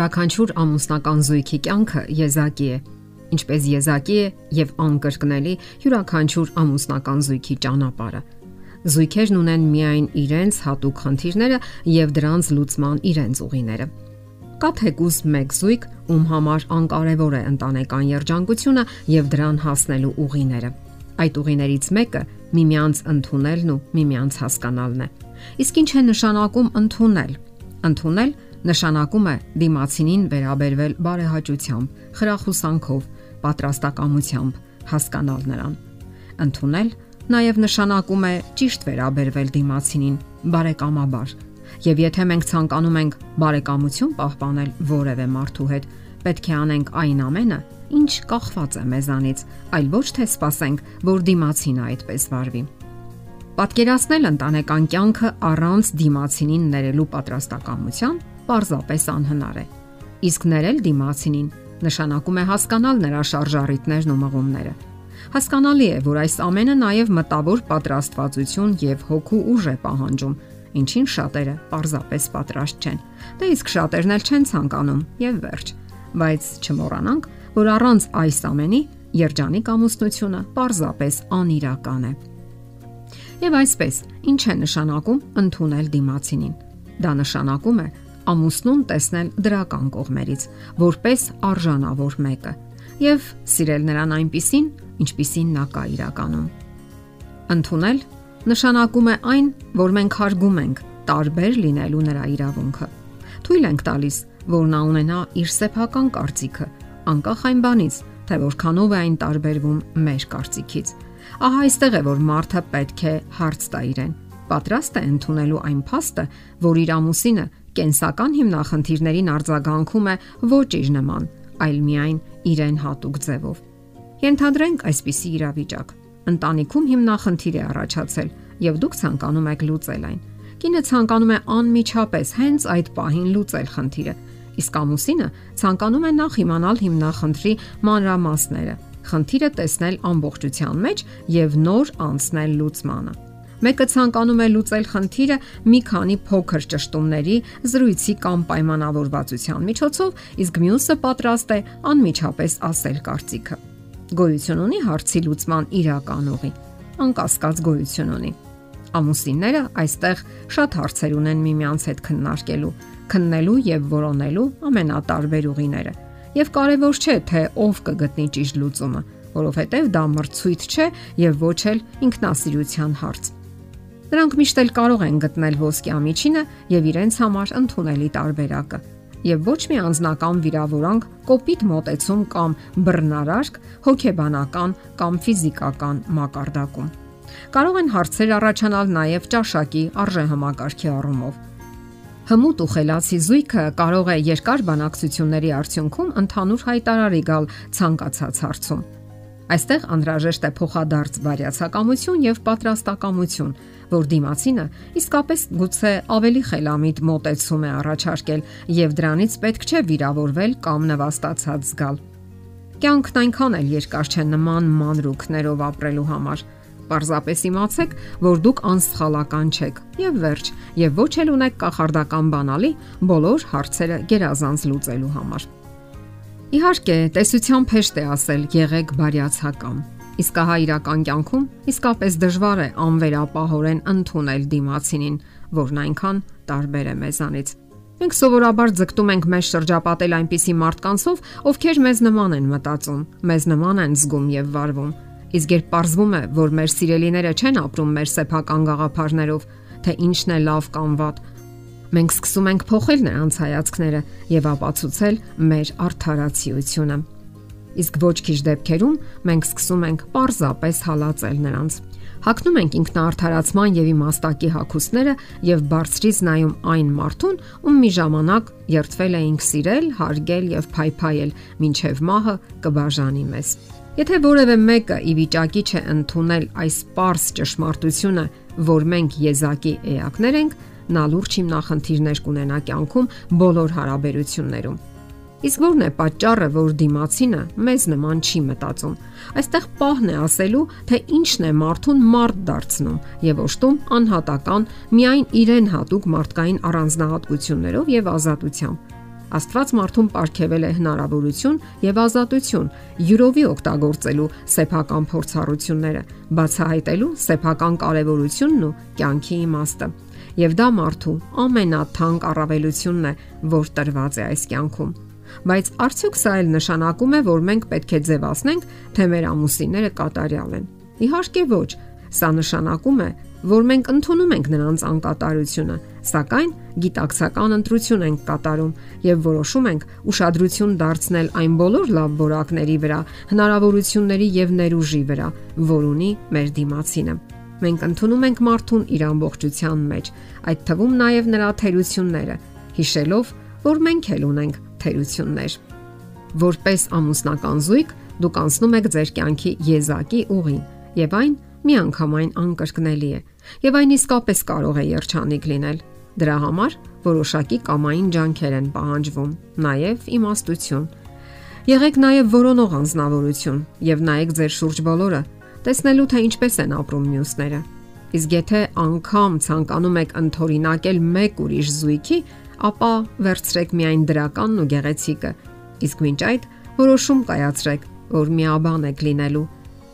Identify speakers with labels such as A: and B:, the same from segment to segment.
A: Յուրաքանչյուր ամուսնական զույգի կյանքը եզակի է, ինչպես եզակի է եւ անկրկնելի յուրաքանչյուր ամուսնական զույգի ճանապարհը։ Զույգերն ունեն միայն իրենց հատուկ խնդիրները եւ դրանց լուծման իրենց ուղիները։ Կա թեկուզ մեկ զույգ, ում համար անկարևոր է ընտանեկան երջանկությունը եւ դրան հասնելու ուղիները։ Այդ ուղիներից մեկը միմյանց ընդունելն ու միմյանց հասկանալն է։ Իսկ ինչ է նշանակում ընդունել։ Ընդունել նշանակում է դիմացինին վերաբերվել բարեհաճությամբ, խրախուսանքով, պատրաստակամությամբ, հասկանալ նրան։ Ընթունել նաև նշանակում է ճիշտ վերաբերվել դիմացինին, բարեկամաբար։ Եվ եթե մենք ցանկանում ենք բարեկամություն պահպանել որևէ մարդու հետ, պետք է անենք այն ամենը, ինչ կախված է մեզանից, այլ ոչ թե սпасենք, որ դիմացինը այդպես վարվի։ Պատկերացնել ընտանեկան կյանքը առանց դիմացինին ներելու պատրաստակամության պարզապես անհնար է։ Իսկ ներել դիմացինին նշանակում է հասկանալ նրա շարժառիթներն ու մղումները։ Հասկանալի է, որ այս ամենը նաև մտավոր պատրաստվածություն եւ հոգու ուժ է պահանջում, ինչին շատերը պարզապես պատրաստ չեն։ Դե իսկ շատերն էլ չեն ցանկանում եւ վերջ։ Բայց չմոռանանք, որ առանց այս ամենի երջանիկ ամուսնությունը պարզապես անիրական է։ Եվ այսպես, ինչ է նշանակում ընդունել դիմացինին։ Դա նշանակում է ամուսնուն տեսնել դրական կողմերից, որպես արժանավոր մեկը եւ սիրել նրան այնպիսին, ինչպիսին նա կա իրականում։ Ընթունել նշանակում է այն, որ մենք հարգում ենք տարբեր լինելու նրա իրավունքը։ Թույլ ենք տալիս, որ նա ունենա իր սեփական կարծիքը, անկախ այն բանից, թե որքանով է այն տարբերվում մեր կարծիքից։ Ահա այստեղ է, որ մարդը պետք է հարց տա իրեն պատրաստ է ընդունելու այն փաստը, որ իր ամուսինը կենսական հիմնախնդիրներին արձագանքում է ոչ իր նման, այլ միայն իրեն հատուկ ձևով։ Ենթադրենք այսպիսի իրավիճակ։ Ընտանիքում հիմնախնդիր է առաջացել եւ դուք ցանկանում եք լուծել այն։ Կինը ցանկանում է անմիջապես հենց այդ պահին լուծել խնդիրը, իսկ ամուսինը ցանկանում է նախ իմանալ հիմնախնդրի մանրամասները, խնդիրը տեսնել ամբողջության մեջ եւ նոր անցնել լուծմանը։ Մեկը ցանկանում է լուծել խնդիրը մի քանի փոքր ճշտումների, զրույցի կամ պայմանավորվածության միջոցով, իսկ մյուսը պատրաստ է անմիջապես ասել կարծիքը։ Գոյություն ունի հարցի լուծման իրական ուղի։ Անկասկած գոյություն ունի։ Ամուսինները այստեղ շատ հարցեր ունեն միմյանց հետ քննարկելու, քննելու եւ որոնելու ամենատարբեր ուղիները։ Եվ կարևոր չէ, թե ով կգտնի ճիշտ լուծումը, որովհետև դա մրցույթ չէ եւ ոչ էլ ինքնասիրության հարց։ Նրանք միշտ էլ կարող են գտնել ոսկի ամիջինը եւ իրենց համար ընդունելի տարբերակը։ Եվ ոչ մի անznական վիրավորանք, կոպիտ մոտեցում կամ բռնարարք, հոգեբանական կամ ֆիզիկական մակարդակում։ Կարող են հարցեր առաջանալ նաև ճաշակի արժեհամակարգի առումով։ Հմուտ ու խելացի զույգը կարող է երկար բանակցությունների արդյունքում ընդհանուր հայտարարի գալ ցանկացած հարցում։ Այստեղ անհրաժեշտ է փոխադարձ բարյացակամություն եւ պատրաստակամություն, որ դիմացինը իսկապես գուցե ավելի խելամիտ մոտեցում է առաջարկել եւ դրանից պետք չէ վիրավորվել կամ նվաստացած զգալ։ Կյանքն այնքան էլ երկար չէ նման մանրուքներով ապրելու համար։ Պարզապես իմացեք, որ դուք անսխալական չեք եւ վերջ, եւ ոչ էլ ունեք կախարդական բանալի բոլոր հարցերը գերազանց լուծելու համար։ Իհարկե, տեսությամբ հեշտ է ասել եղեք բարյացակամ Իսկ ահա իրական կյանքում իսկապես դժվար է անվերապահորեն ընդունել դիմացինին, որն այնքան տարբեր է մեզանից։ Մենք սովորաբար ձգտում ենք մեզ շրջապատել այնպիսի մարդկանցով, ովքեր մեզ նման են մտածում, մեզ նման են զգում եւ վարվում։ Իսկ երբ ողրվում է, որ մեր սիրելիները չեն ապրում մեր սեփական գաղափարներով, թե ինչն է լավ կամ վատ, մենք սկսում ենք փոխել նրանց հայացքները եւ ապացուցել մեր արդարացիությունը իսկ ոչ քիչ դեպքերում մենք սկսում ենք պարզապես հալածել նրանց։ Հակնում ենք ինքնաարթարացման եւ իմաստակի հակոստները եւ բարձրից նայում այն մարդուն, ում մի ժամանակ երթվել էինք սիրել, հարգել եւ փայփայել, ինչև մահը կբաժանի մեզ։ Եթե որևէ մեկը ի վիճակի չէ ընդունել այս པարս ճշմարտությունը, որ մենք եզակի էակներ ենք, նա լուրջ հիմնախնդիրներ կունենա կյանքում բոլոր հարաբերություններում Իսկ ո՞րն է պատճառը, որ դիմացինը մեզ նման չի մտածում։ Այստեղ պահն է ասելու, թե ինչն է մարդուն մարդ դարձնում եւ ոշտում անհատական, միայն իրեն հատուկ մարդկային առանձնահատկություններով եւ ազատությամբ։ Աստված մարդուն ապարգևել է հնարավորություն եւ ազատություն յուրովի օգտագործելու սեփական փորձառությունները, բացահայտելու սեփական կարևորությունն ու կյանքի իմաստը։ Եվ դա մարդու ամենաթանկ առավելությունն է, որ տրված է այս կյանքում։ Բայց արդյոք սա էլ նշանակում է, որ մենք պետք է ձևացնենք, թե մեր ամուսինները կատարյալ են։ Իհարկե ոչ, Սա նշանակում է, որ մենք ընդունում ենք նրանց անկատարությունը, սակայն գիտակցական ընտրություն ենք կատարում եւ որոշում ենք ուշադրություն դարձնել այն բոլոր լավ որակների վրա, հնարավորությունների եւ ներուժի վրա, որ ունի մեր դիմացինը։ Մենք ընդունում ենք մարդուն իր ամբողջության մեջ, այդ թվում նաեւ նրա թերությունները, հիշելով, որ մենք էլ ունենք թերություններ։ Որպես ամուսնական զույգ դուք անցնում եք ձեր կյանքի եզակի ուղին եւ այն միանգամայն անկրկնելի է եւ այն իսկապես կարող է երջանիկ լինել։ Դրա համար որոշակի կամային ջանքեր են պահանջվում, նաեւ իմաստություն։ Եղեք նաեւ որոնող անznավորություն եւ նայեք ձեր շուրջ բոլորը, տեսնելու թե ինչպես են ապրում մյուսները։ Իսկ եթե անգամ ցանկանում եք ընթորինակել մեկ ուրիշ զույգի, ապա վերցրեք միայն դրականն ու գեղեցիկը։ Իսկ մինչ այդ որոշում կայացրեք, որ միաբան եք լինելու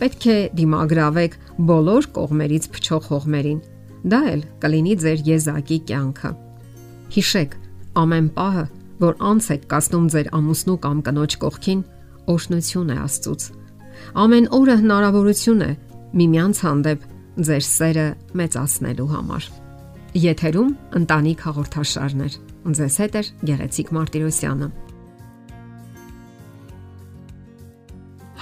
A: պետք է դիմագրավեք բոլոր կողմերից փչող հողմերին։ Դա էլ կլինի ձեր եզակի կյանքը։ Հիշեք, ամեն պահը, որ անց եք կասնում ձեր ամուսնու կամ կնոջ կողքին, օրհնություն է Աստծուց։ Ամեն օրը հնարավորություն է միմյանց հանդեպ ձեր սերը մեծացնելու համար։ Եթերում ընտանիք հաղորդաշարներ։ Ձեզ հետ է Գեղեցիկ Մարտիրոսյանը։